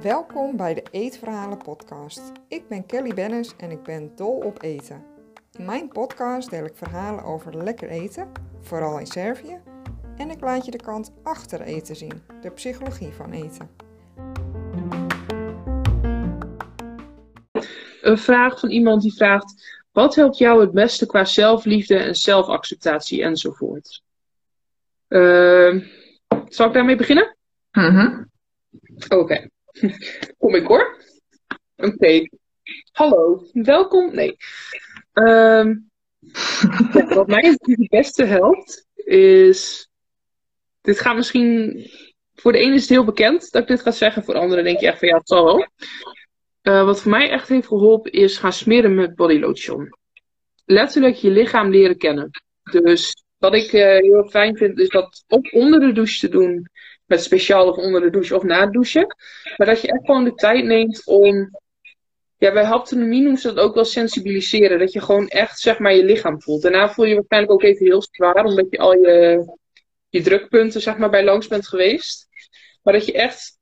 Welkom bij de Eetverhalen podcast. Ik ben Kelly Bennis en ik ben dol op eten. In mijn podcast deel ik verhalen over lekker eten, vooral in Servië, en ik laat je de kant achter eten zien, de psychologie van eten. Een vraag van iemand die vraagt: wat helpt jou het beste qua zelfliefde en zelfacceptatie enzovoort? Uh, zal ik daarmee beginnen? Mhm. Oké. Kom ik hoor. Oké. Hallo, welkom. Nee. Ehm, ja, wat mij het beste helpt is. Dit gaat misschien. Voor de ene is het heel bekend dat ik dit ga zeggen, voor de andere denk je echt van ja, het zal wel. Uh, wat voor mij echt heeft geholpen is gaan smeren met body lotion. Letterlijk je lichaam leren kennen. Dus wat ik uh, heel fijn vind is dat op onder de douche te doen met speciaal of onder de douche of na het douchen. Maar dat je echt gewoon de tijd neemt om. Ja, bij haptonomie noemen ze dat ook wel sensibiliseren. Dat je gewoon echt zeg maar je lichaam voelt. Daarna voel je waarschijnlijk ook even heel zwaar, omdat je al je, je drukpunten zeg maar bij langs bent geweest. Maar dat je echt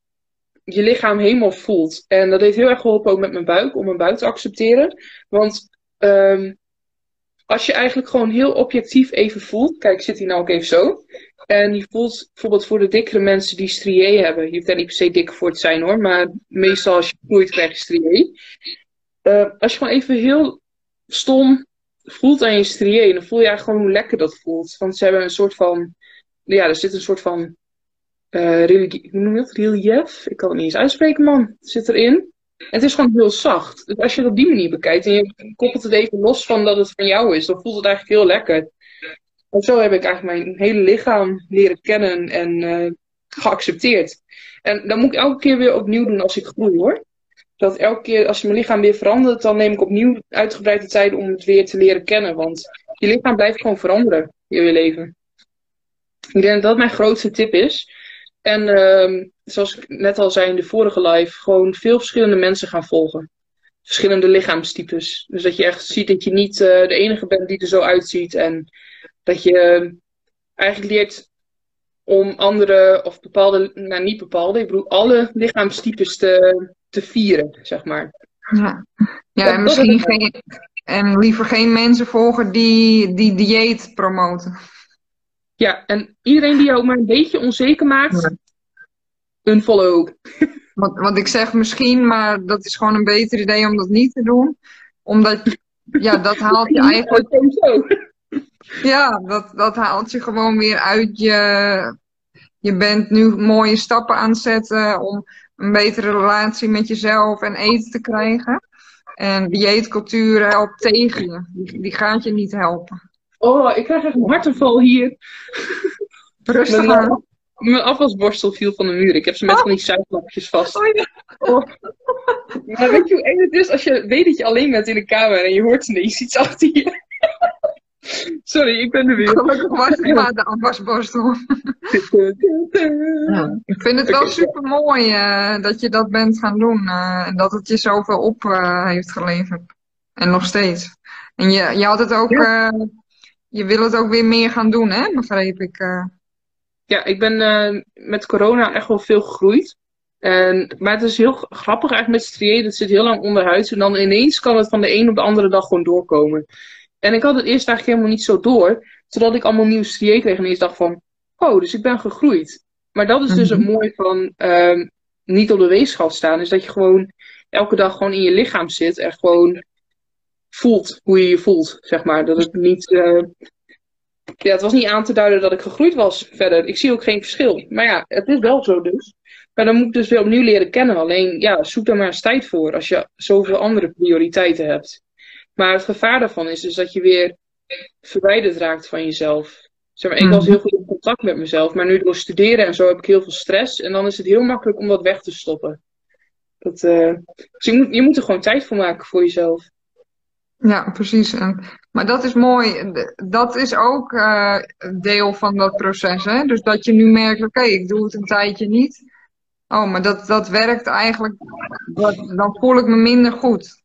je lichaam helemaal voelt. En dat heeft heel erg geholpen ook met mijn buik, om mijn buik te accepteren. Want um, als je eigenlijk gewoon heel objectief even voelt. Kijk, zit hier nou ook even zo. En je voelt bijvoorbeeld voor de dikkere mensen die strié hebben. Je hoeft daar niet per se dik voor te zijn hoor. Maar meestal als je groeit krijg je strié. Uh, als je gewoon even heel stom voelt aan je strié. Dan voel je eigenlijk gewoon hoe lekker dat voelt. Want ze hebben een soort van... Ja, er zit een soort van... Uh, religie, hoe noem je dat? Relief? Ik kan het niet eens uitspreken man. Zit erin. Het is gewoon heel zacht. Dus als je het op die manier bekijkt en je koppelt het even los van dat het van jou is, dan voelt het eigenlijk heel lekker. En zo heb ik eigenlijk mijn hele lichaam leren kennen en uh, geaccepteerd. En dat moet ik elke keer weer opnieuw doen als ik groei hoor. Dat elke keer als mijn lichaam weer verandert, dan neem ik opnieuw uitgebreide tijd om het weer te leren kennen. Want je lichaam blijft gewoon veranderen in je leven. Ik denk dat dat mijn grootste tip is. En uh, zoals ik net al zei in de vorige live, gewoon veel verschillende mensen gaan volgen. Verschillende lichaamstypes. Dus dat je echt ziet dat je niet uh, de enige bent die er zo uitziet. En dat je uh, eigenlijk leert om andere, of bepaalde, nou niet bepaalde, ik bedoel alle lichaamstypes te, te vieren, zeg maar. Ja, ja en misschien geen, en liever geen mensen volgen die, die dieet promoten. Ja, en iedereen die jou maar een beetje onzeker maakt, ja. unfollow. Want, want ik zeg misschien, maar dat is gewoon een beter idee om dat niet te doen. Omdat, ja, dat haalt je eigenlijk... Ja, dat, dat haalt je gewoon weer uit je... Je bent nu mooie stappen aan het zetten om een betere relatie met jezelf en eten te krijgen. En dieetcultuur helpt tegen je. Die, die gaat je niet helpen. Oh, ik krijg echt een hartaanval hier. Rustig mijn, aan. mijn afwasborstel viel van de muur. Ik heb ze met Oh. van die zuiglapjes vast. Oh, ja. Oh. Maar weet je hoe eng het is als je weet dat je alleen bent in de kamer en je hoort ineens iets achter je? Sorry, ik ben er weer. Gelukkig was het maar de afwasborstel. Ja. Ik vind het wel super mooi dat je dat bent gaan doen. eh, en dat het je zoveel op eh, heeft geleverd. En nog steeds. En je, je had het ook. eh, je wil het ook weer meer gaan doen, hè? Begreep ik. eh. Ja, ik ben eh, met corona echt wel veel gegroeid. En, maar het is heel grappig eigenlijk met striëren. Dat zit heel lang onderhuid. En dan ineens kan het van de een op de andere dag gewoon doorkomen. En ik had het eerst eigenlijk helemaal niet zo door. Totdat ik allemaal nieuwe striëren kreeg. En eerst dacht van, oh, dus ik ben gegroeid. Maar dat is dus het mooie van ehm, niet op de weegschaal staan. Is dat je gewoon elke dag gewoon in je lichaam zit. En gewoon voelt hoe je je voelt, zeg maar. Dat het niet... eh, ja, het was niet aan te duiden dat ik gegroeid was verder. Ik zie ook geen verschil. Maar ja, het is wel zo dus. Maar dan moet ik dus weer opnieuw leren kennen. Alleen, ja, zoek daar maar eens tijd voor als je zoveel andere prioriteiten hebt. Maar het gevaar daarvan is dus dat je weer verwijderd raakt van jezelf. Zeg maar, ik was Mhm. heel goed in contact met mezelf, maar nu door studeren en zo heb ik heel veel stress. En dan is het heel makkelijk om dat weg te stoppen. Dat, eh, dus je moet, je moet er gewoon tijd voor maken voor jezelf. Ja, precies. En, maar dat is mooi. Dat is ook eh, deel van dat proces. Hè? Dus dat je nu merkt, oké, ik doe het een tijdje niet. Oh, maar dat, dat werkt eigenlijk. Dat, dan voel ik me minder goed.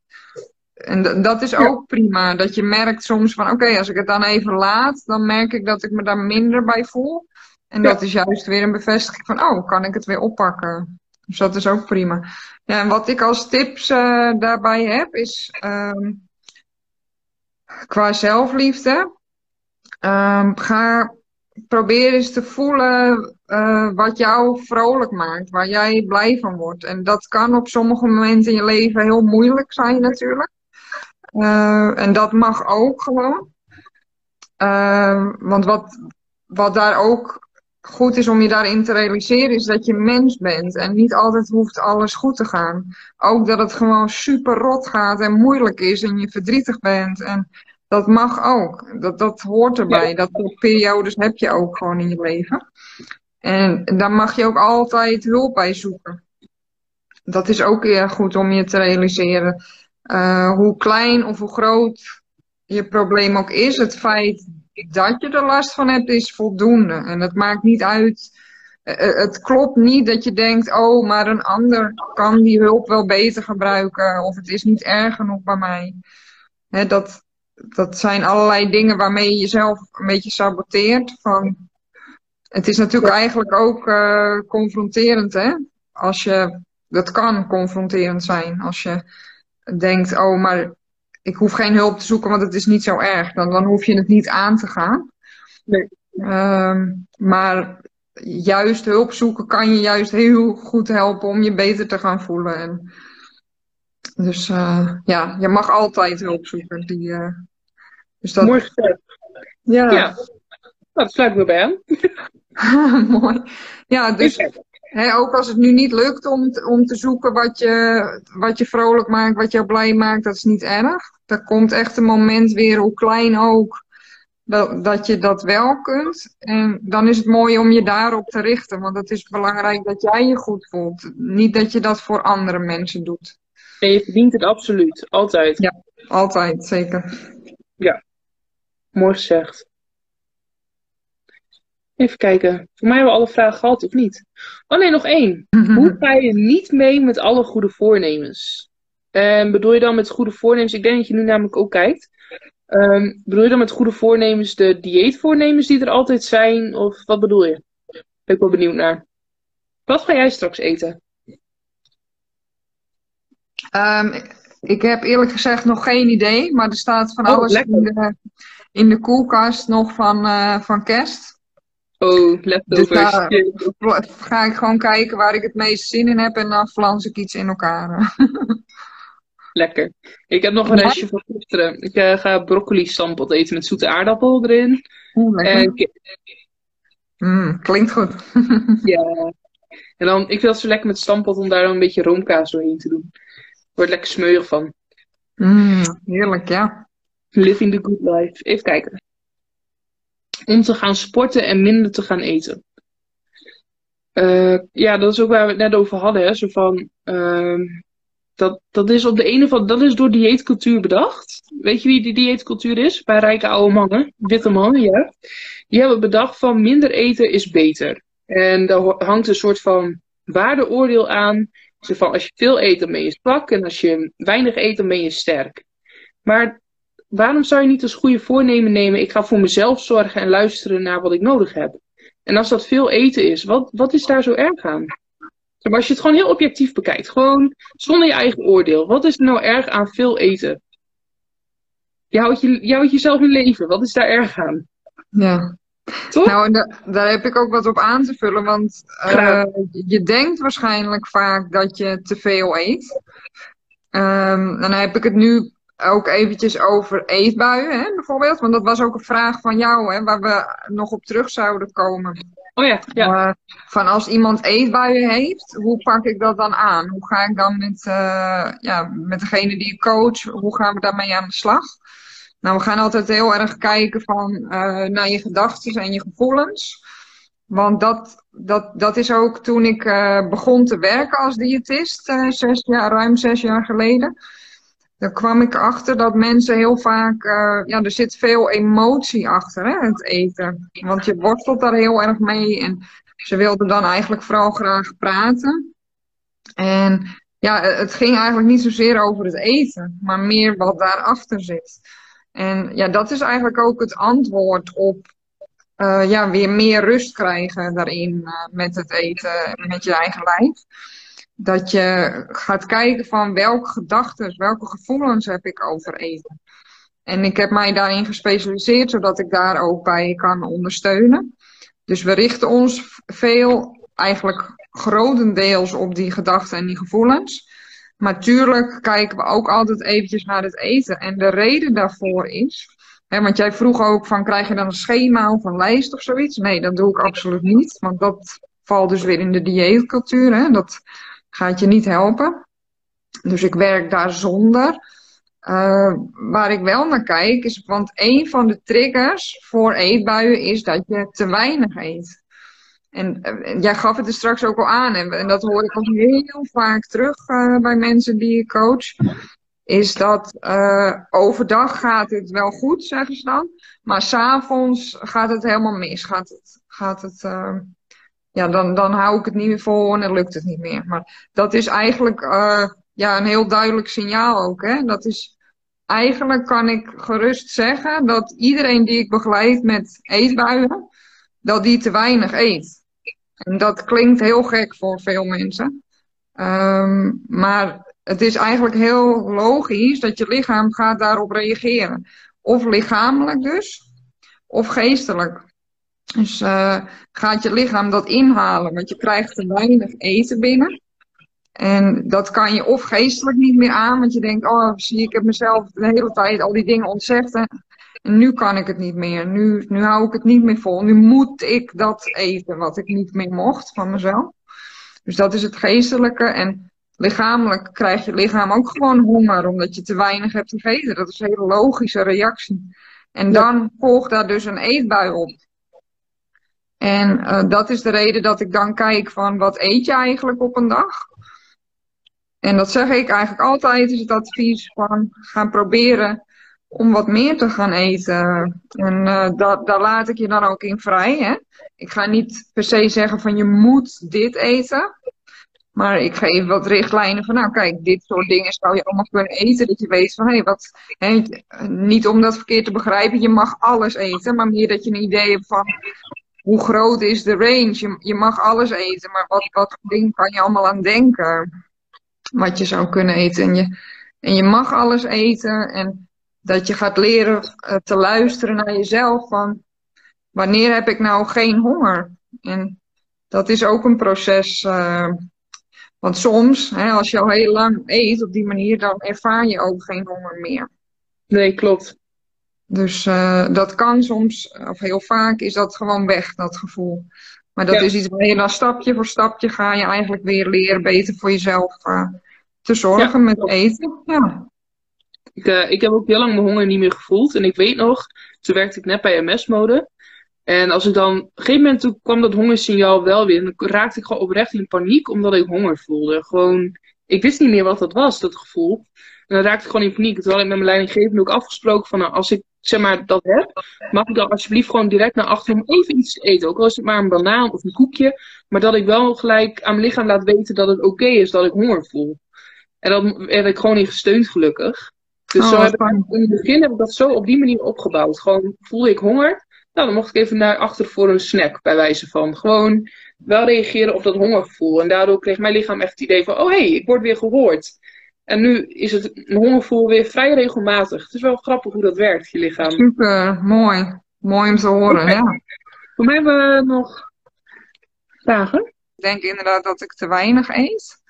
En dat is ook prima. Dat je merkt soms van oké, als ik het dan even laat, dan merk ik dat ik me daar minder bij voel. En dat is juist weer een bevestiging van oh, kan ik het weer oppakken. Dus dat is ook prima. Ja, en wat ik als tips uh, daarbij heb, is um, qua zelfliefde. Um, ga probeer eens te voelen uh, wat jou vrolijk maakt, waar jij blij van wordt. En dat kan op sommige momenten in je leven heel moeilijk zijn natuurlijk. Uh, en dat mag ook gewoon. Uh, want wat, wat daar ook goed is om je daarin te realiseren, is dat je mens bent. En niet altijd hoeft alles goed te gaan. Ook dat het gewoon super rot gaat en moeilijk is en je verdrietig bent. En dat mag ook. Dat, dat hoort erbij. Dat soort periodes heb je ook gewoon in je leven. En daar mag je ook altijd hulp bij zoeken. Dat is ook heel goed om je te realiseren. Uh, hoe klein of hoe groot je probleem ook is, het feit dat je er last van hebt, is voldoende. En het maakt niet uit. Uh, het klopt niet dat je denkt, oh, maar een ander kan die hulp wel beter gebruiken. Of het is niet erg genoeg bij mij. Dat, dat zijn allerlei dingen waarmee je jezelf een beetje saboteert. Van, het is natuurlijk eigenlijk ook uh, confronterend, hè? Als je, dat kan confronterend zijn. Als je denkt, oh, maar ik hoef geen hulp te zoeken, want het is niet zo erg. Dan, dan hoef je het niet aan te gaan. Nee. Um, maar juist hulp zoeken kan je juist heel goed helpen om je beter te gaan voelen. En, dus uh, ja, je mag altijd hulp zoeken. Die, uh, dus dat... Mooi gezegd. Ja. ja. Nou, dat sluit me bij aan. Mooi. Ja, dus ook als het nu niet lukt om, om te zoeken wat je, wat je vrolijk maakt, wat jou blij maakt, dat is niet erg. Er komt echt een moment weer, hoe klein ook, dat, dat je dat wel kunt. En dan is het mooi om je daarop te richten, want het is belangrijk dat jij je goed voelt. Niet dat je dat voor andere mensen doet. En je verdient het absoluut, altijd. Ja, altijd, zeker. Ja, mooi gezegd. Even kijken. Voor mij hebben we alle vragen gehad, of niet? Oh nee, nog één. Hoe ga je niet mee met alle goede voornemens? En bedoel je dan met goede voornemens? Ik denk dat je nu namelijk ook kijkt. Um, bedoel je dan met goede voornemens de dieetvoornemens die er altijd zijn? Of wat bedoel je? Ben ik wel benieuwd naar. Wat ga jij straks eten? Um, ik heb eerlijk gezegd nog geen idee, maar er staat van oh, alles in de, in de, koelkast nog van, uh, van kerst. Oh, leftovers. Dus daar ga ik gewoon kijken waar ik het meest zin in heb en dan flans ik iets in elkaar. Lekker. Ik heb nog een restje van gisteren. Ik uh, ga broccoli stampot eten met zoete aardappel erin. Oeh, en... mm, klinkt goed. ja. En dan, ik vind het zo lekker met stampot om daar dan een beetje roomkaas doorheen te doen. Wordt lekker smeuig van. Mm, heerlijk, ja. Living the good life. Even kijken. Om te gaan sporten en minder te gaan eten. Uh, ja, dat is ook waar we het net over hadden. Hè? Zo van, uh, dat, dat is op de ene van, dat is door dieetcultuur bedacht. Weet je wie die dieetcultuur is? Bij rijke oude mannen, witte mannen, ja. Die hebben bedacht van minder eten is beter. En daar hangt een soort van waardeoordeel aan van als je veel eet, dan ben je zwak. En als je weinig eet, dan ben je sterk. Maar waarom zou je niet als goede voornemen nemen? Ik ga voor mezelf zorgen en luisteren naar wat ik nodig heb. En als dat veel eten is, wat, wat is daar zo erg aan? Maar als je het gewoon heel objectief bekijkt, gewoon zonder je eigen oordeel. Wat is er nou erg aan veel eten? Je houdt, je, je houdt jezelf in leven. Wat is daar erg aan? Ja. Nou, en daar heb ik ook wat op aan te vullen, want uh, je denkt waarschijnlijk vaak dat je te veel eet. Um, dan heb ik het nu ook eventjes over eetbuien, hè, bijvoorbeeld. Want dat was ook een vraag van jou, hè, waar we nog op terug zouden komen. Oh ja, ja. Van als iemand eetbuien heeft, hoe pak ik dat dan aan? Hoe ga ik dan met, uh, ja, met degene die ik coach, hoe gaan we daarmee aan de slag? Nou, we gaan altijd heel erg kijken van, uh, naar je gedachten en je gevoelens. Want dat, dat, dat is ook toen ik uh, begon te werken als diëtist, zes jaar, ruim zes jaar geleden. Dan kwam ik achter dat mensen heel vaak, ja, er zit veel emotie achter hè, het eten. Want je worstelt daar heel erg mee en ze wilden dan eigenlijk vooral graag praten. En ja, het ging eigenlijk niet zozeer over het eten, maar meer wat daarachter zit. En ja, dat is eigenlijk ook het antwoord op uh, ja, weer meer rust krijgen daarin met het eten, met je eigen lijf. Dat je gaat kijken van welke gedachten, welke gevoelens heb ik over eten. En ik heb mij daarin gespecialiseerd, zodat ik daar ook bij kan ondersteunen. Dus we richten ons veel, eigenlijk grotendeels op die gedachten en die gevoelens. Maar tuurlijk kijken we ook altijd eventjes naar het eten. En de reden daarvoor is, hè, want jij vroeg ook van krijg je dan een schema of een lijst of zoiets? Nee, dat doe ik absoluut niet. Want dat valt dus weer in de dieetcultuur. Hè? Dat gaat je niet helpen. Dus ik werk daar zonder. Uh, waar ik wel naar kijk is, want een van de triggers voor eetbuien is dat je te weinig eet. En uh, jij gaf het er straks ook al aan, en, dat hoor ik ook heel vaak terug uh, bij mensen die ik coach. Is dat overdag gaat het wel goed, zeggen ze dan. Maar s'avonds gaat het helemaal mis. Gaat het, gaat het, ja, dan, dan hou ik het niet meer vol en dan lukt het niet meer. Maar dat is eigenlijk ja, een heel duidelijk signaal ook. Hè? Dat is eigenlijk kan ik gerust zeggen dat iedereen die ik begeleid met eetbuien, dat die te weinig eet. En dat klinkt heel gek voor veel mensen. Um, maar het is eigenlijk heel logisch dat je lichaam gaat daarop reageren. Of lichamelijk dus, of geestelijk. Dus uh, gaat je lichaam dat inhalen, want je krijgt te weinig eten binnen. En dat kan je of geestelijk niet meer aan, want je denkt, oh zie ik heb mezelf de hele tijd al die dingen ontzegd. En nu kan ik het niet meer. Nu, nu hou ik het niet meer vol. Nu moet ik dat eten wat ik niet meer mocht van mezelf. Dus dat is het geestelijke. En lichamelijk krijg je lichaam ook gewoon honger, omdat je te weinig hebt gegeten. Dat is een hele logische reactie. En dan volgt daar dus een eetbui op. En uh, dat is de reden dat ik dan kijk van wat eet je eigenlijk op een dag? En dat zeg ik eigenlijk altijd, is het advies van gaan proberen om wat meer te gaan eten. En uh, daar laat ik je dan ook in vrij. Hè? Ik ga niet per se zeggen van je moet dit eten. Maar ik geef wat richtlijnen van, nou kijk, dit soort dingen zou je allemaal kunnen eten. Dat je weet van, hé, wat, niet om dat verkeerd te begrijpen, je mag alles eten. Maar meer dat je een idee hebt van, hoe groot is de range? Je, mag alles eten, maar wat, wat ding kan je allemaal aan denken? wat je zou kunnen eten. En je, en je mag alles eten. En dat je gaat leren uh, te luisteren naar jezelf. Van wanneer heb ik nou geen honger? En dat is ook een proces. Uh, want soms, hè, als je al heel lang eet op die manier, dan ervaar je ook geen honger meer. Nee, klopt. Dus uh, dat kan soms, of heel vaak, is dat gewoon weg, dat gevoel. Maar dat is iets waar je dan stapje voor stapje ga je eigenlijk weer leren beter voor jezelf uh, te zorgen ja. met eten. Ja. Ik, uh, ik heb ook heel lang mijn honger niet meer gevoeld. En ik weet nog, toen werkte ik net bij MS-mode. En als ik dan, op een gegeven moment toen kwam dat hongersignaal wel weer. En dan raakte ik gewoon oprecht in paniek, omdat ik honger voelde. Gewoon, ik wist niet meer wat dat was, dat gevoel. En dan raakte ik gewoon in paniek. Terwijl ik met mijn leidinggevende ook afgesproken van, nou, als ik zeg maar dat heb, mag ik dan alsjeblieft gewoon direct naar achter om even iets te eten. Ook al is het maar een banaan of een koekje. Maar dat ik wel gelijk aan mijn lichaam laat weten dat het oké is dat ik honger voel. En dan werd ik gewoon in gesteund gelukkig. Dus oh, zo heb ik, in het begin heb ik dat zo op die manier opgebouwd. Gewoon voelde ik honger. Nou, dan mocht ik even naar achter voor een snack, bij wijze van. Gewoon wel reageren op dat hongergevoel. En daardoor kreeg mijn lichaam echt het idee van, oh hé, hey, ik word weer gehoord. En nu is het een hongergevoel weer vrij regelmatig. Het is wel grappig hoe dat werkt, je lichaam. Super, mooi. Mooi om te horen, okay. ja. Voor mij hebben we nog vragen. Ik denk inderdaad dat ik te weinig eet.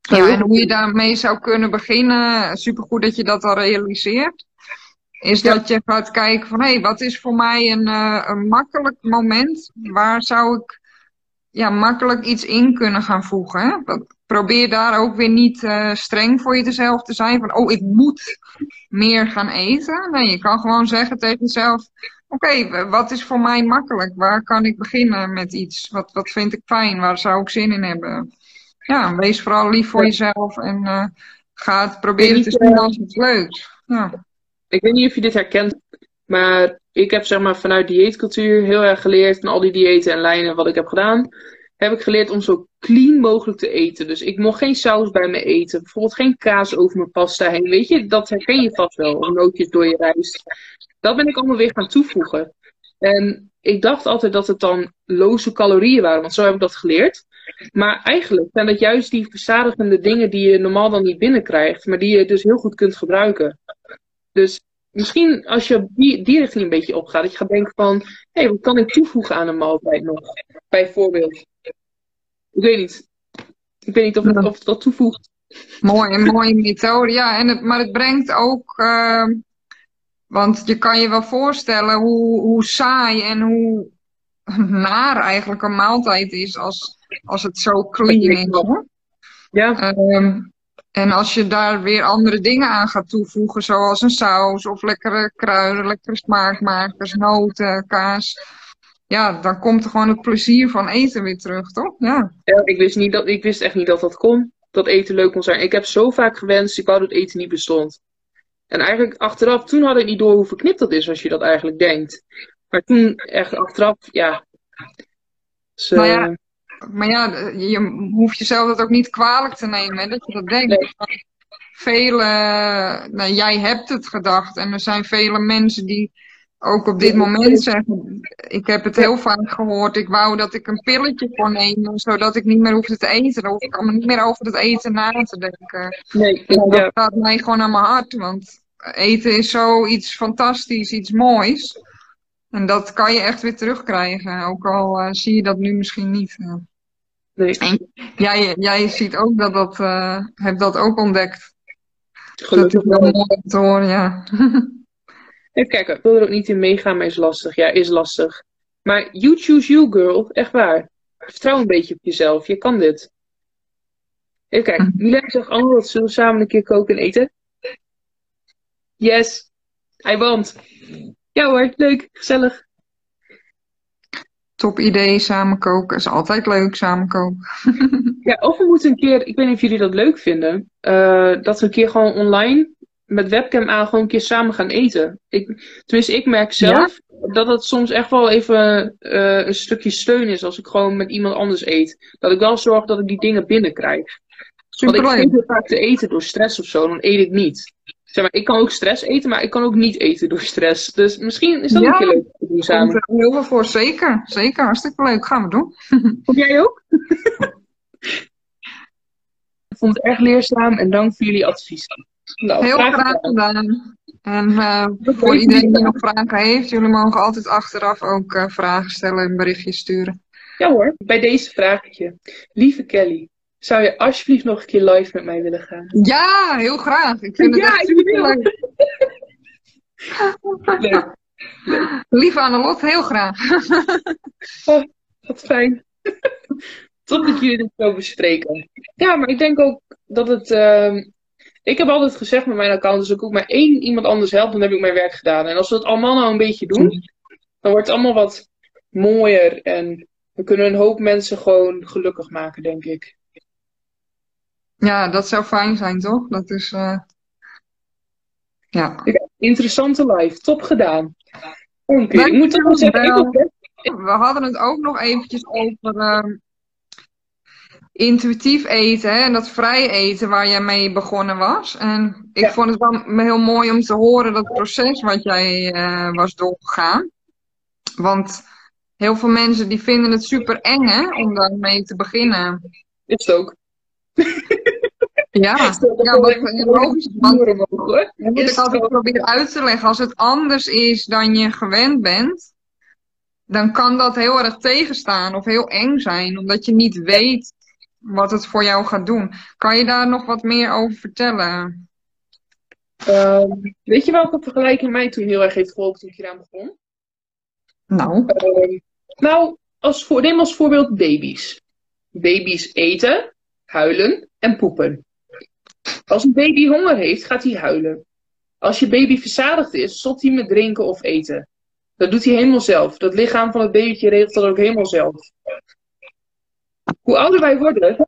Ja, en hoe je daarmee zou kunnen beginnen, supergoed dat je dat al realiseert. Is dat je gaat kijken van, hé, hey, wat is voor mij een, uh, een makkelijk moment? Waar zou ik ja, makkelijk iets in kunnen gaan voegen? Hè? Probeer daar ook weer niet uh, streng voor jezelf te zijn. Van, oh, ik moet meer gaan eten. Nee, je kan gewoon zeggen tegen jezelf, oké, okay, wat is voor mij makkelijk? Waar kan ik beginnen met iets? Wat, wat vind ik fijn? Waar zou ik zin in hebben? ja, wees vooral lief voor jezelf en uh, ga het proberen te zien als iets leuks. Ja. Ik weet niet of je dit herkent, maar ik heb zeg maar vanuit dieetcultuur heel erg geleerd van al die diëten en lijnen wat ik heb gedaan. Heb ik geleerd om zo clean mogelijk te eten. Dus ik mocht geen saus bij me eten. Bijvoorbeeld geen kaas over mijn pasta heen. Weet je, dat herken je vast wel. Nootjes door je rijst. Dat ben ik allemaal weer gaan toevoegen. En ik dacht altijd dat het dan loze calorieën waren. Want zo heb ik dat geleerd. Maar eigenlijk zijn dat juist die verzadigende dingen die je normaal dan niet binnenkrijgt. Maar die je dus heel goed kunt gebruiken. Dus misschien als je die, die richting een beetje opgaat. Dat je gaat denken van. Hé, hey, wat kan ik toevoegen aan een maaltijd nog? Bijvoorbeeld. Ik weet niet. Ik weet niet of het, of het dat toevoegt. Mooi, mooie methode. Ja, en het, maar het brengt ook. Uh, want je kan je wel voorstellen hoe, hoe saai en hoe naar eigenlijk een maaltijd is als, als het zo clean is. Hoor. Ja. Um, en als je daar weer andere dingen aan gaat toevoegen, zoals een saus of lekkere kruiden, lekkere smaakmakers, noten, kaas ja, dan komt er gewoon het plezier van eten weer terug, toch? Ja. ja ik, wist niet dat, ik wist echt niet dat dat kon. Dat eten leuk kon zijn. Ik heb zo vaak gewenst, ik wou dat eten niet bestond. En eigenlijk achteraf, toen had ik niet door hoe verknipt dat is, als je dat eigenlijk denkt. Maar toen, echt achteraf, ja. Dus, maar ja, uh... maar ja, je hoeft jezelf dat ook niet kwalijk te nemen, hè, dat je dat denkt. Nee. Vele, nou, jij hebt het gedacht en er zijn vele mensen die ook op dit moment zeggen, ik heb het heel vaak gehoord, ik wou dat ik een pilletje kon nemen, zodat ik niet meer hoefde te eten. Dan hoef ik allemaal niet meer over het eten na te denken. Nee. Dat gaat mij gewoon aan mijn hart, want eten is zoiets fantastisch, iets moois. En dat kan je echt weer terugkrijgen, ook al uh, zie je dat nu misschien niet. Nee. En jij, jij ziet ook dat dat, uh, hebt dat ook ontdekt. Gelukkig wel mooi te horen, ja. Even kijken, ik wil er ook niet in meegaan, maar is lastig. Ja, is lastig. Maar you choose you, girl. Echt waar. Vertrouw een beetje op jezelf. Je kan dit. Even kijken. Mila zegt, oh, wat zullen we samen een keer koken en eten? Yes. Hij want. Ja hoor, leuk. Gezellig. Top idee, samen koken. Is altijd leuk, samen koken. ja, of we moeten een keer, ik weet niet of jullie dat leuk vinden, uh, dat we een keer gewoon online met webcam aan gewoon een keer samen gaan eten. Ik, tenminste, ik merk zelf dat het soms echt wel even uh, een stukje steun is als ik gewoon met iemand anders eet. Dat ik wel zorg dat ik die dingen binnenkrijg. Want ik vind het vaak te eten door stress of zo, dan eet ik niet. Zeg maar, ik kan ook stress eten, maar ik kan ook niet eten door stress. Dus misschien is dat ja, een keer leuk te doen samen. Ja, heel veel voor, zeker. Zeker, hartstikke leuk. Gaan we doen. Vond jij ook? ik vond het erg leerzaam en dank voor jullie advies. Nou, Heel graag, gedaan. En uh, voor iedereen die nog vragen heeft, jullie mogen altijd achteraf ook uh, vragen stellen en berichtjes sturen. Ja hoor, bij deze vraagje. Lieve Kelly, zou je alsjeblieft nog een keer live met mij willen gaan? Ja, heel graag. Ik vind het ja, echt super leuk. leuk. Lieve Annelot, heel graag. oh, wat fijn. Tot dat jullie dit zo bespreken. Ja, maar ik denk ook dat het... Uh, ik heb altijd gezegd met mijn account, als ik ook maar één iemand anders help, dan heb ik mijn werk gedaan. En als we het allemaal nou een beetje doen, dan wordt het allemaal wat mooier. En we kunnen een hoop mensen gewoon gelukkig maken, denk ik. Ja, dat zou fijn zijn, toch? Dat is. Uh... Ja. Interessante live, top gedaan. Oké, ik moet toch wel zeggen. We hadden het ook nog eventjes over. Uh intuïtief eten hè, en dat vrij eten waar jij mee begonnen was. En ik vond het wel heel mooi om te horen dat proces wat jij uh, was doorgegaan. Want heel veel mensen die vinden het super eng hè, om daarmee te beginnen. Is het ook. Ja, ja wat, logisch. Want, moet ik altijd proberen uit te leggen. Als het anders is dan je gewend bent, dan kan dat heel erg tegenstaan of heel eng zijn, omdat je niet weet wat het voor jou gaat doen. Kan je daar nog wat meer over vertellen? Uh, weet je welke vergelijking mij toen heel erg heeft geholpen toen ik eraan begon? Nou? Uh, nou, als voor, neem als voorbeeld baby's. Baby's eten, huilen en poepen. Als een baby honger heeft, gaat hij huilen. Als je baby verzadigd is, stopt hij met drinken of eten. Dat doet hij helemaal zelf. Dat lichaam van het babytje regelt dat ook helemaal zelf hoe ouder wij worden,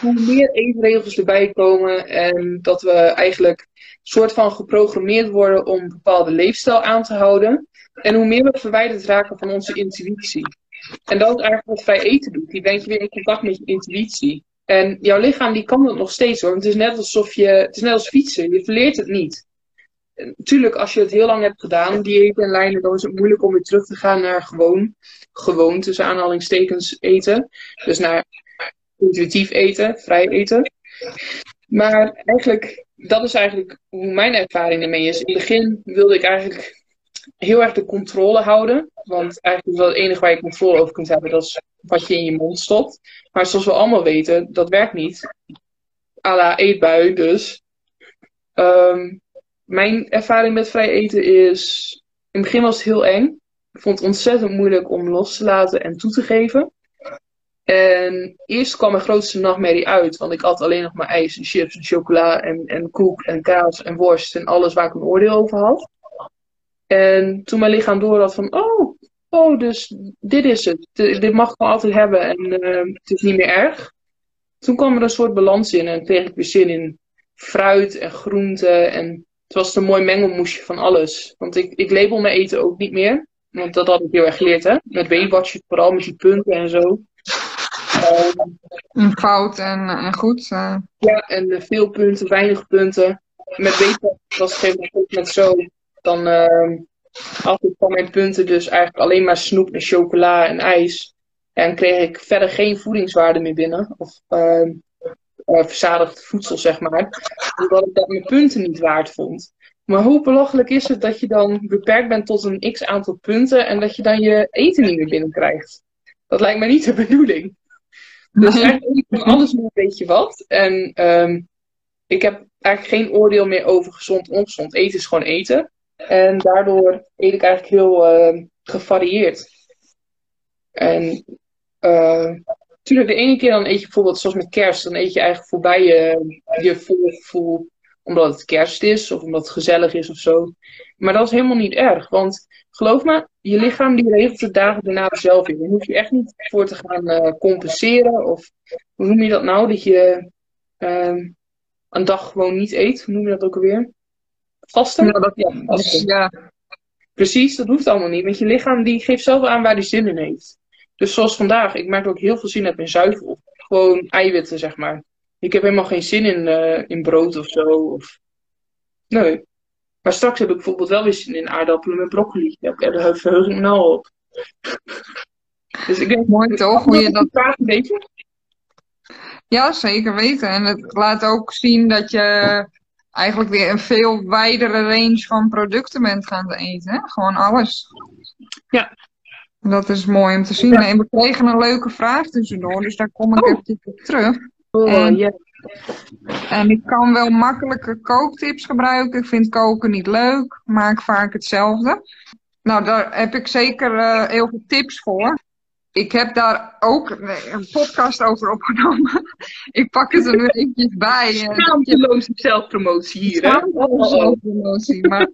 hoe meer eetregels erbij komen en dat we eigenlijk soort van geprogrammeerd worden om een bepaalde leefstijl aan te houden. En hoe meer we verwijderd raken van onze intuïtie. En dat is eigenlijk wat vrij eten doet. Die brengt je weer in contact met je intuïtie. En jouw lichaam die kan dat nog steeds hoor. het is net alsof je, het is net als fietsen. Je verleert het niet. Natuurlijk, als je het heel lang hebt gedaan, dieet en lijnen, dan is het moeilijk om weer terug te gaan naar gewoon, gewoon tussen aanhalingstekens eten. Dus naar intuïtief eten, vrij eten. Maar eigenlijk, dat is eigenlijk hoe mijn ervaring ermee is. In het begin wilde ik eigenlijk heel erg de controle houden. Want eigenlijk is dat het enige waar je controle over kunt hebben, dat is wat je in je mond stopt. Maar zoals we allemaal weten, dat werkt niet. A la eetbui dus. Ehm, mijn ervaring met vrij eten is... In het begin was het heel eng. Ik vond het ontzettend moeilijk om los te laten en toe te geven. En eerst kwam mijn grootste nachtmerrie uit, want ik at alleen nog maar ijs en chips en chocola en, en koek en kaas en worst en alles waar ik een oordeel over had. En toen mijn lichaam door had van, oh, oh, dus dit is het. dit mag ik gewoon altijd hebben en uh, het is niet meer erg. Toen kwam er een soort balans in en kreeg ik weer zin in fruit en groenten. En het was een mooi mengelmoesje van alles. Want ik, ik label mijn eten ook niet meer. Want dat had ik heel erg geleerd, hè. Met Watchers, vooral met die punten en zo. Um, fout en, en goed. Uh. Ja, en veel punten, weinig punten. Met Watchers was het een moment met zo. Dan uh, had ik van mijn punten dus eigenlijk alleen maar snoep en chocola en ijs. En kreeg ik verder geen voedingswaarde meer binnen. Of uh, uh, verzadigd voedsel, zeg maar. Omdat ik dat mijn punten niet waard vond. Maar hoe belachelijk is het dat je dan beperkt bent tot een x aantal punten en dat je dan je eten niet meer binnenkrijgt? Dat lijkt mij niet de bedoeling. Dus eigenlijk van alles nog een beetje wat. En um, ik heb eigenlijk geen oordeel meer over gezond ongezond. Eten is gewoon eten. En daardoor eet ik eigenlijk heel uh, gevarieerd. En uh, natuurlijk, de ene keer dan eet je bijvoorbeeld, zoals met kerst, dan eet je eigenlijk voorbij je, je voorgevoel omdat het kerst is of omdat het gezellig is of zo. Maar dat is helemaal niet erg, want geloof me, je lichaam die regelt het dagen daarna zelf weer. Daar hoef je echt niet voor te gaan uh, compenseren of hoe noem je dat nou, dat je uh, een dag gewoon niet eet. Hoe noem je dat ook alweer? Vasten? Ja, dat, ja, vasten. ja. Precies, dat hoeft allemaal niet, want je lichaam die geeft zelf aan waar die zin in heeft. Dus zoals vandaag, ik merk ook heel veel zin uit mijn zuivel. Gewoon eiwitten, zeg maar. Ik heb helemaal geen zin in, uh, in brood of zo. Of... Nee. Maar straks heb ik bijvoorbeeld wel weer zin in aardappelen met broccoli. Ja, daar verheug ik me nou op. dus ik denk, Mooi toch? Hoe je dat vraag een beetje? Ja, zeker weten. En het laat ook zien dat je eigenlijk weer een veel wijdere range van producten bent gaan eten. Hè? Gewoon alles. Ja. Dat is mooi om te zien. Ja. En we kregen een leuke vraag tussendoor, dus daar kom ik oh. even op terug. Oh, en, yeah. en ik kan wel makkelijke kooktips gebruiken. Ik vind koken niet leuk, maak vaak hetzelfde. Nou, daar heb ik zeker uh, heel veel tips voor. Ik heb daar ook een podcast over opgenomen. ik pak het er nu eventjes bij. Schaamteloze zelfpromotie hier? Schaamteloze zelfpromotie. Maar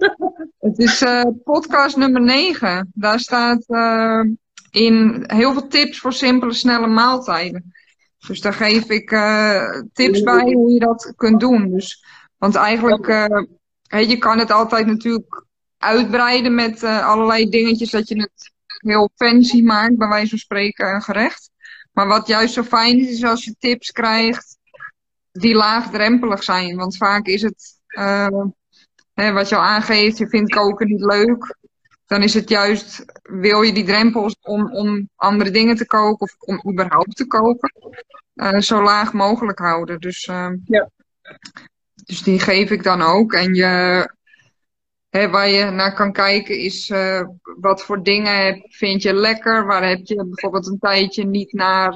het is uh, podcast nummer 9. Daar staat uh, in heel veel tips voor simpele, snelle maaltijden. Dus daar geef ik uh, tips bij hoe je dat kunt doen. Dus, want eigenlijk, je kan het altijd natuurlijk uitbreiden met allerlei dingetjes dat je het heel fancy maakt, bij wijze van spreken een gerecht. Maar wat juist zo fijn is, is als je tips krijgt die laagdrempelig zijn. Want vaak is het, hè, wat je al aangeeft, je vindt koken niet leuk dan is het juist, wil je die drempels om, om andere dingen te koken of om überhaupt te koken, uh, zo laag mogelijk houden. Dus, uh, ja. dus die geef ik dan ook. En je, waar je naar kan kijken is uh, wat voor dingen vind je lekker, waar heb je bijvoorbeeld een tijdje niet naar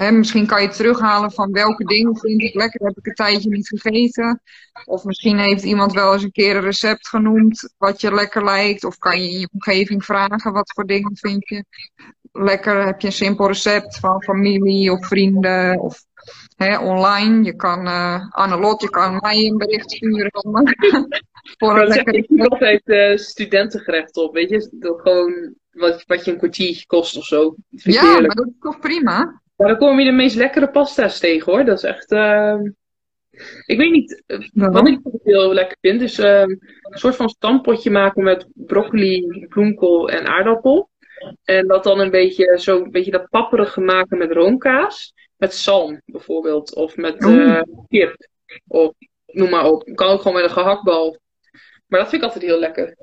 Hè, misschien kan je terughalen van welke dingen vind ik lekker, heb ik een tijdje niet gegeten. Of misschien heeft iemand wel eens een keer een recept genoemd wat je lekker lijkt. Of kan je in je omgeving vragen wat voor dingen vind je lekker. Heb je een simpel recept van familie of vrienden of online. Je kan uh, Annelot, je kan mij een bericht sturen. voor een Ik doe altijd uh, studentengerecht op, weet je. Dat gewoon wat, wat je een kwartiertje kost of zo. Ja, maar dat is toch prima? Maar dan kom je de meest lekkere pasta's tegen hoor. Dat is echt. Uh... Ik weet niet. Uh, wat ik heel lekker vind, is uh, een soort van stampotje maken met broccoli, bloemkool en aardappel. En dat dan een beetje, zo een beetje dat papperige maken met roomkaas. Met zalm bijvoorbeeld. Of met uh, kip. Of noem maar op. Kan ook gewoon met een gehaktbal. Maar dat vind ik altijd heel lekker.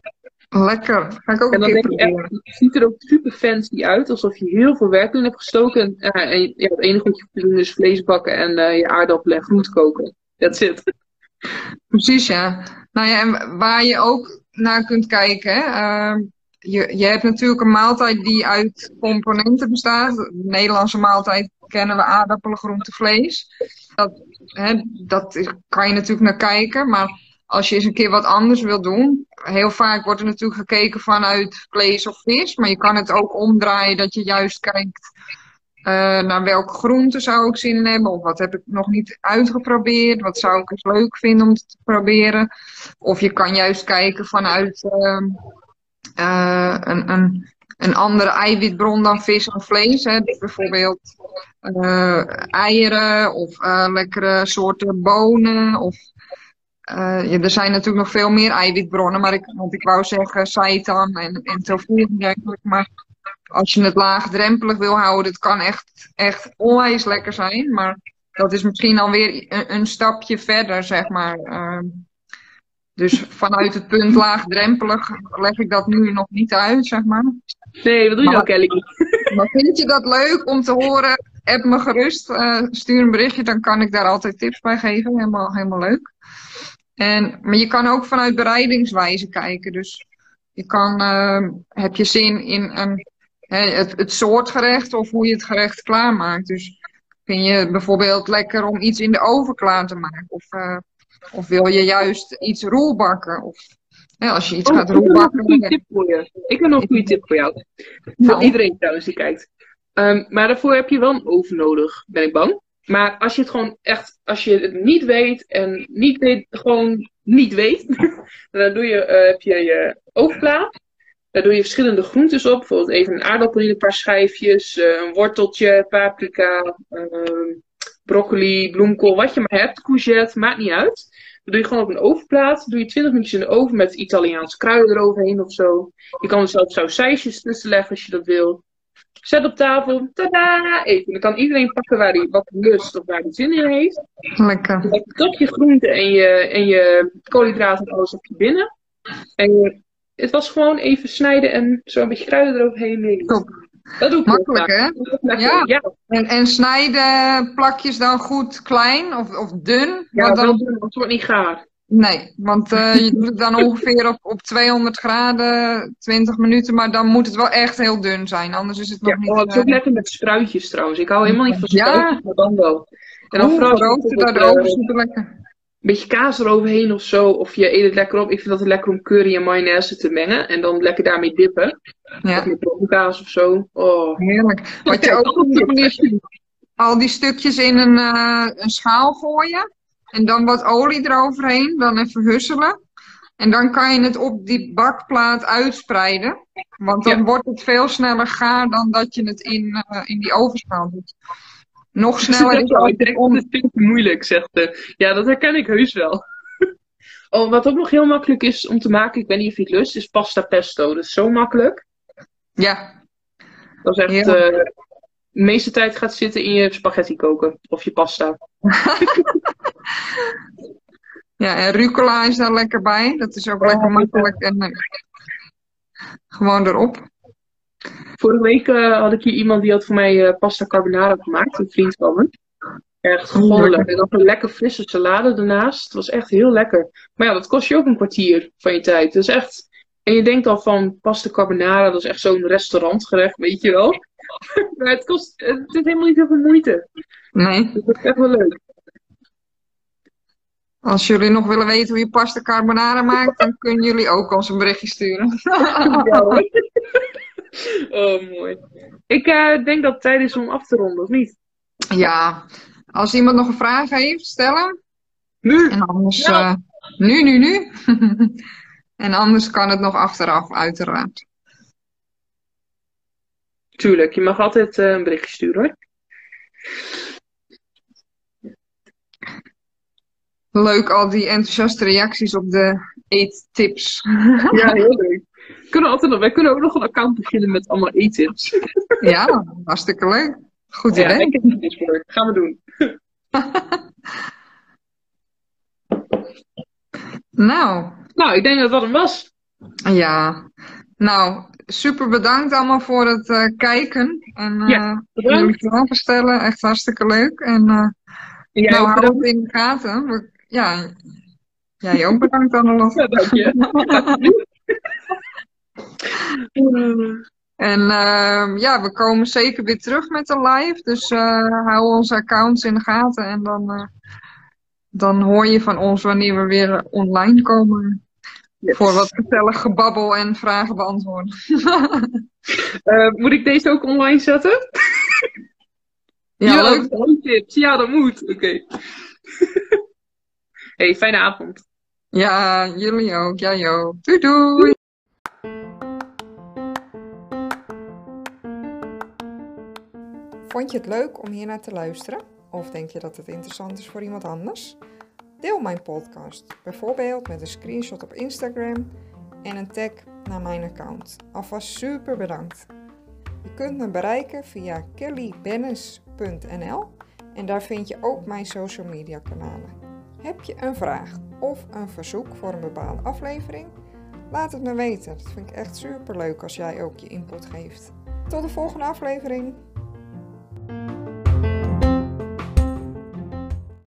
Lekker. Ga ik ook en dan denk je echt, ziet er ook super fancy uit. Alsof je heel veel werk in hebt gestoken. En, uh, en ja, het enige wat je doen is vlees bakken en uh, je aardappelen en groente koken. That's it. Precies, ja. Nou ja, en waar je ook naar kunt kijken. Hè? Uh, je, je hebt natuurlijk een maaltijd die uit componenten bestaat. De Nederlandse maaltijd kennen we aardappelen, groente, vlees. Dat, hè, dat kan je natuurlijk naar kijken. Maar als je eens een keer wat anders wil doen. Heel vaak wordt er natuurlijk gekeken vanuit vlees of vis. Maar je kan het ook omdraaien dat je juist kijkt uh, naar welke groenten zou ik zin in hebben. Of wat heb ik nog niet uitgeprobeerd. Wat zou ik eens leuk vinden om te proberen. Of je kan juist kijken vanuit uh, uh, een, een, een andere eiwitbron dan vis of vlees. Hè. Dus bijvoorbeeld eieren of lekkere soorten bonen. Of uh, ja, er zijn natuurlijk nog veel meer eiwitbronnen, maar ik, want ik wou zeggen seitan en, en tofu eigenlijk. Maar als je het laagdrempelig wil houden, het kan echt, echt onwijs lekker zijn. Maar dat is misschien alweer een, een stapje verder, zeg maar. Uh, dus vanuit het punt laagdrempelig leg ik dat nu nog niet uit, zeg maar. Nee, dat doe je ook, Ellie. Maar vind je dat leuk om te horen? App me gerust, uh, stuur een berichtje, dan kan ik daar altijd tips bij geven. Helemaal, helemaal leuk. En, maar je kan ook vanuit bereidingswijze kijken. Dus je kan, uh, heb je zin in een, het, het soort gerecht of hoe je het gerecht klaarmaakt. Dus vind je bijvoorbeeld lekker om iets in de oven klaar te maken? Of, uh, of wil je juist iets roelbakken? Of hè, als je iets oh, gaat roelbakken. Ik heb nog een tip voor je. Ik heb nog een goede tip voor jou. Voor nou. iedereen trouwens die kijkt. Um, maar daarvoor heb je wel een oven nodig, ben ik bang. Maar als je het gewoon echt, als je het niet weet en niet weet, gewoon niet weet, dan doe je, uh, heb je je oogplaat. Daar doe je verschillende groentes op. Bijvoorbeeld even een aardappel in een paar schijfjes, uh, een worteltje, paprika, uh, broccoli, bloemkool, wat je maar hebt. Courgette, maakt niet uit. Dat doe je gewoon op een ovenplaat. doe je 20 minuutjes in de oven met Italiaanse kruiden eroverheen of zo. Je kan er zelfs sausijsjes tussen leggen als je dat wil. Zet op tafel, tada, eten. Dan kan iedereen pakken waar hij wat lust of waar hij zin in heeft. Lekker. Dan top je groenten en je, en je koolhydraten en alles op je binnen. En het was gewoon even snijden en zo een beetje kruiden eroverheen. Top. Dat doe ik Makkelijk, hè? Ja. ja. En, en snijden plakjes dan goed klein of, of dun? Ja, dan... dun, want het wordt niet gaar. Nee, want uh, je doet het dan ongeveer op, op 200 graden, 20 minuten, maar dan moet het wel echt heel dun zijn, anders is het nog ja, niet... Ja, het is ook lekker met spruitjes trouwens. Ik hou helemaal niet van spruitjes, ja. maar dan wel. En dan vooral daarover super lekker. Een beetje kaas eroverheen of zo, of je eet het lekker op. Ik vind dat het lekker om curry en mayonaise te mengen en dan lekker daarmee dippen. Ja. Of met kaas of zo. Oh. Heerlijk. Wat je ook al die stukjes in een, uh, een schaal gooien. En dan wat olie eroverheen, dan even husselen. En dan kan je het op die bakplaat uitspreiden. Want dan wordt het veel sneller gaar dan dat je het in, uh, in die ovenschaal doet. Nog sneller is het. Ik denk dat het moeilijk, zegt ze. Ja, dat herken ik heus wel. oh, wat ook nog heel makkelijk is om te maken, ik weet niet of je het lust, is pasta pesto. Dat is zo makkelijk. Ja. Dat is echt... Uh, de meeste tijd gaat zitten in je spaghetti koken. Of je pasta. ja, en rucola is daar lekker bij. Dat is ook lekker makkelijk. En, uh, gewoon erop. Vorige week uh, had ik hier iemand die had voor mij uh, pasta carbonara gemaakt. Een vriend van me. Echt goddelijk. En dan een lekker frisse salade ernaast. Het was echt heel lekker. Maar ja, dat kost je ook een kwartier van je tijd. Dus echt... En je denkt al van pasta carbonara, dat is echt zo'n restaurantgerecht, weet je wel. maar het kost, het is helemaal niet heel veel moeite. Nee. Dus dat is echt wel leuk. Als jullie nog willen weten hoe je pasta carbonara maakt, dan kunnen jullie ook ons een berichtje sturen. ja, oh, mooi. Ik uh, denk dat het tijd is om af te ronden, of niet? Ja. Als iemand nog een vraag heeft, stellen. Nu. En anders, ja. uh, nu, nu, nu. en anders kan het nog achteraf, uiteraard. Tuurlijk, je mag altijd uh, een berichtje sturen hoor. Leuk, al die enthousiaste reacties op de eettips. ja, heel leuk. kunnen altijd nog, wij kunnen ook nog een account beginnen met allemaal e-tips. Ja, hartstikke leuk. Goed Ja, idee. ik heb het dus voor. Gaan we doen. Nou, Nou, ik denk dat dat hem was. ja. Nou, super bedankt allemaal voor het eh, kijken. En eh Ja, jullie vragen stellen. Echt hartstikke leuk. En eh, En jij nou, hou het in de gaten. We- ja, jij ook bedankt Annelos. Ja, dank je. En ehm, ja, we komen zeker weer terug met een live. Dus eh, hou onze accounts in de gaten. En dan, eh, dan hoor je van ons wanneer we weer online komen. Yes. Voor wat gezellig gebabbel en vragen beantwoorden. Eh, moet ik deze ook online zetten? Ja, leuk. tips. Ja, dat moet. Oké. Hey, fijne avond. Ja, jullie ook. Jij ook. Doei doei. Vond je het leuk om hier naar te luisteren? Of denk je dat het interessant is voor iemand anders? Deel mijn podcast, bijvoorbeeld met een screenshot op Instagram en een tag naar mijn account. Alvast super bedankt. Je kunt me bereiken via kellybennis.nl en daar vind je ook mijn social media kanalen. Heb je een vraag of een verzoek voor een bepaalde aflevering? Laat het me weten. Dat vind ik echt super leuk als jij ook je input geeft. Tot de volgende aflevering.